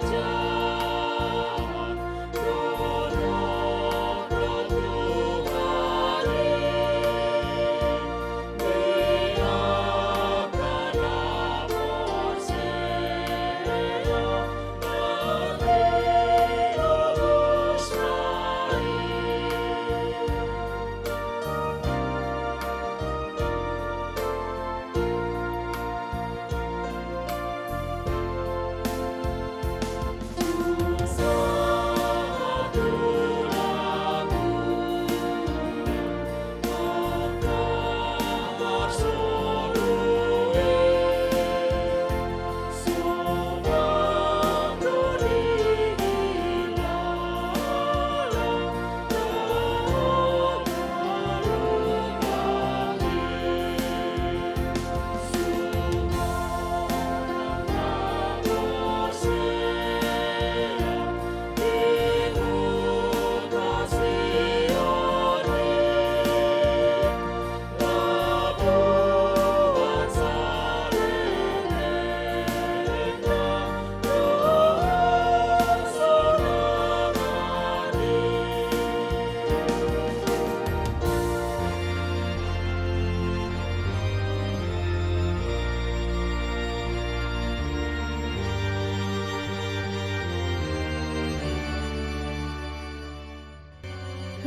찾아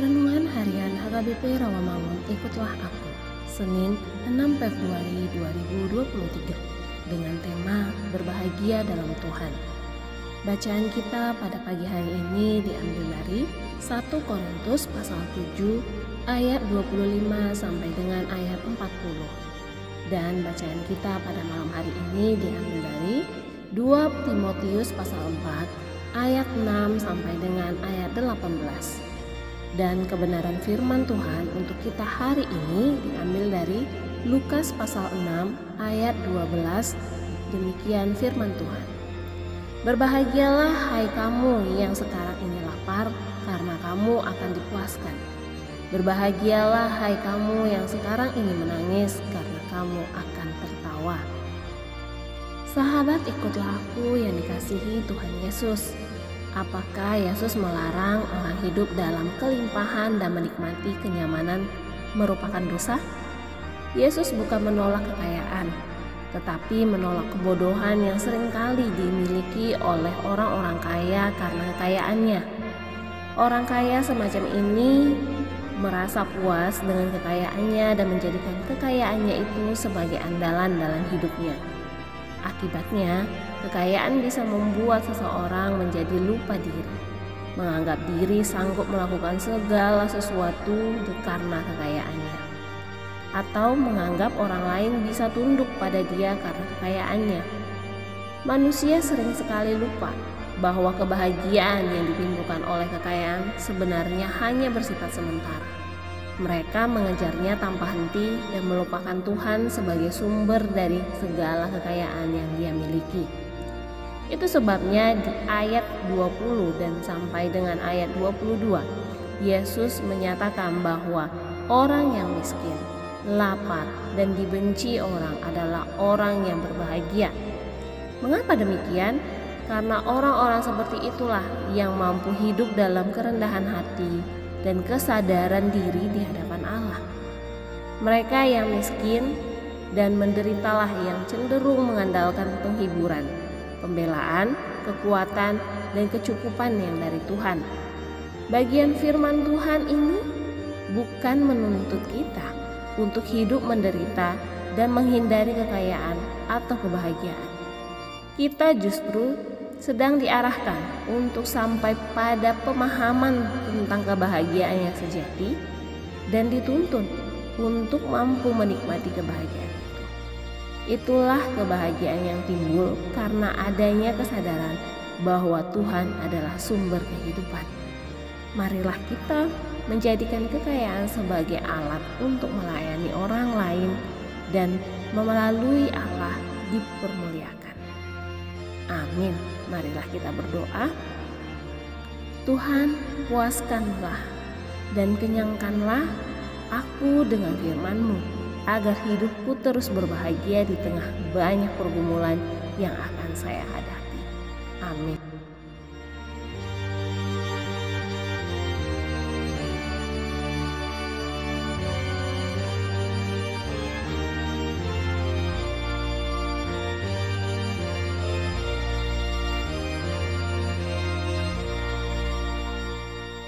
Renungan Harian HKBP Rawamangun Ikutlah Aku Senin 6 Februari 2023 dengan tema Berbahagia dalam Tuhan. Bacaan kita pada pagi hari ini diambil dari 1 Korintus pasal 7 ayat 25 sampai dengan ayat 40 dan bacaan kita pada malam hari ini diambil dari 2 Timotius pasal 4 ayat 6 sampai dengan ayat 18 dan kebenaran firman Tuhan untuk kita hari ini diambil dari Lukas pasal 6 ayat 12 demikian firman Tuhan. Berbahagialah hai kamu yang sekarang ini lapar karena kamu akan dipuaskan. Berbahagialah hai kamu yang sekarang ini menangis karena kamu akan tertawa. Sahabat ikutlah aku yang dikasihi Tuhan Yesus Apakah Yesus melarang orang hidup dalam kelimpahan dan menikmati kenyamanan merupakan dosa? Yesus bukan menolak kekayaan, tetapi menolak kebodohan yang sering kali dimiliki oleh orang-orang kaya karena kekayaannya. Orang kaya semacam ini merasa puas dengan kekayaannya dan menjadikan kekayaannya itu sebagai andalan dalam hidupnya. Akibatnya, kekayaan bisa membuat seseorang menjadi lupa diri, menganggap diri sanggup melakukan segala sesuatu karena kekayaannya, atau menganggap orang lain bisa tunduk pada dia karena kekayaannya. Manusia sering sekali lupa bahwa kebahagiaan yang ditimbulkan oleh kekayaan sebenarnya hanya bersifat sementara mereka mengejarnya tanpa henti dan melupakan Tuhan sebagai sumber dari segala kekayaan yang dia miliki. Itu sebabnya di ayat 20 dan sampai dengan ayat 22, Yesus menyatakan bahwa orang yang miskin, lapar, dan dibenci orang adalah orang yang berbahagia. Mengapa demikian? Karena orang-orang seperti itulah yang mampu hidup dalam kerendahan hati dan kesadaran diri di hadapan Allah. Mereka yang miskin dan menderitalah yang cenderung mengandalkan penghiburan, pembelaan, kekuatan, dan kecukupan yang dari Tuhan. Bagian firman Tuhan ini bukan menuntut kita untuk hidup menderita dan menghindari kekayaan atau kebahagiaan. Kita justru sedang diarahkan untuk sampai pada pemahaman tentang kebahagiaan yang sejati dan dituntun untuk mampu menikmati kebahagiaan. Itulah kebahagiaan yang timbul karena adanya kesadaran bahwa Tuhan adalah sumber kehidupan. Marilah kita menjadikan kekayaan sebagai alat untuk melayani orang lain dan melalui Allah dipermuliakan. Amin. Marilah kita berdoa. Tuhan, puaskanlah dan kenyangkanlah aku dengan firman-Mu agar hidupku terus berbahagia di tengah banyak pergumulan yang akan saya hadapi. Amin.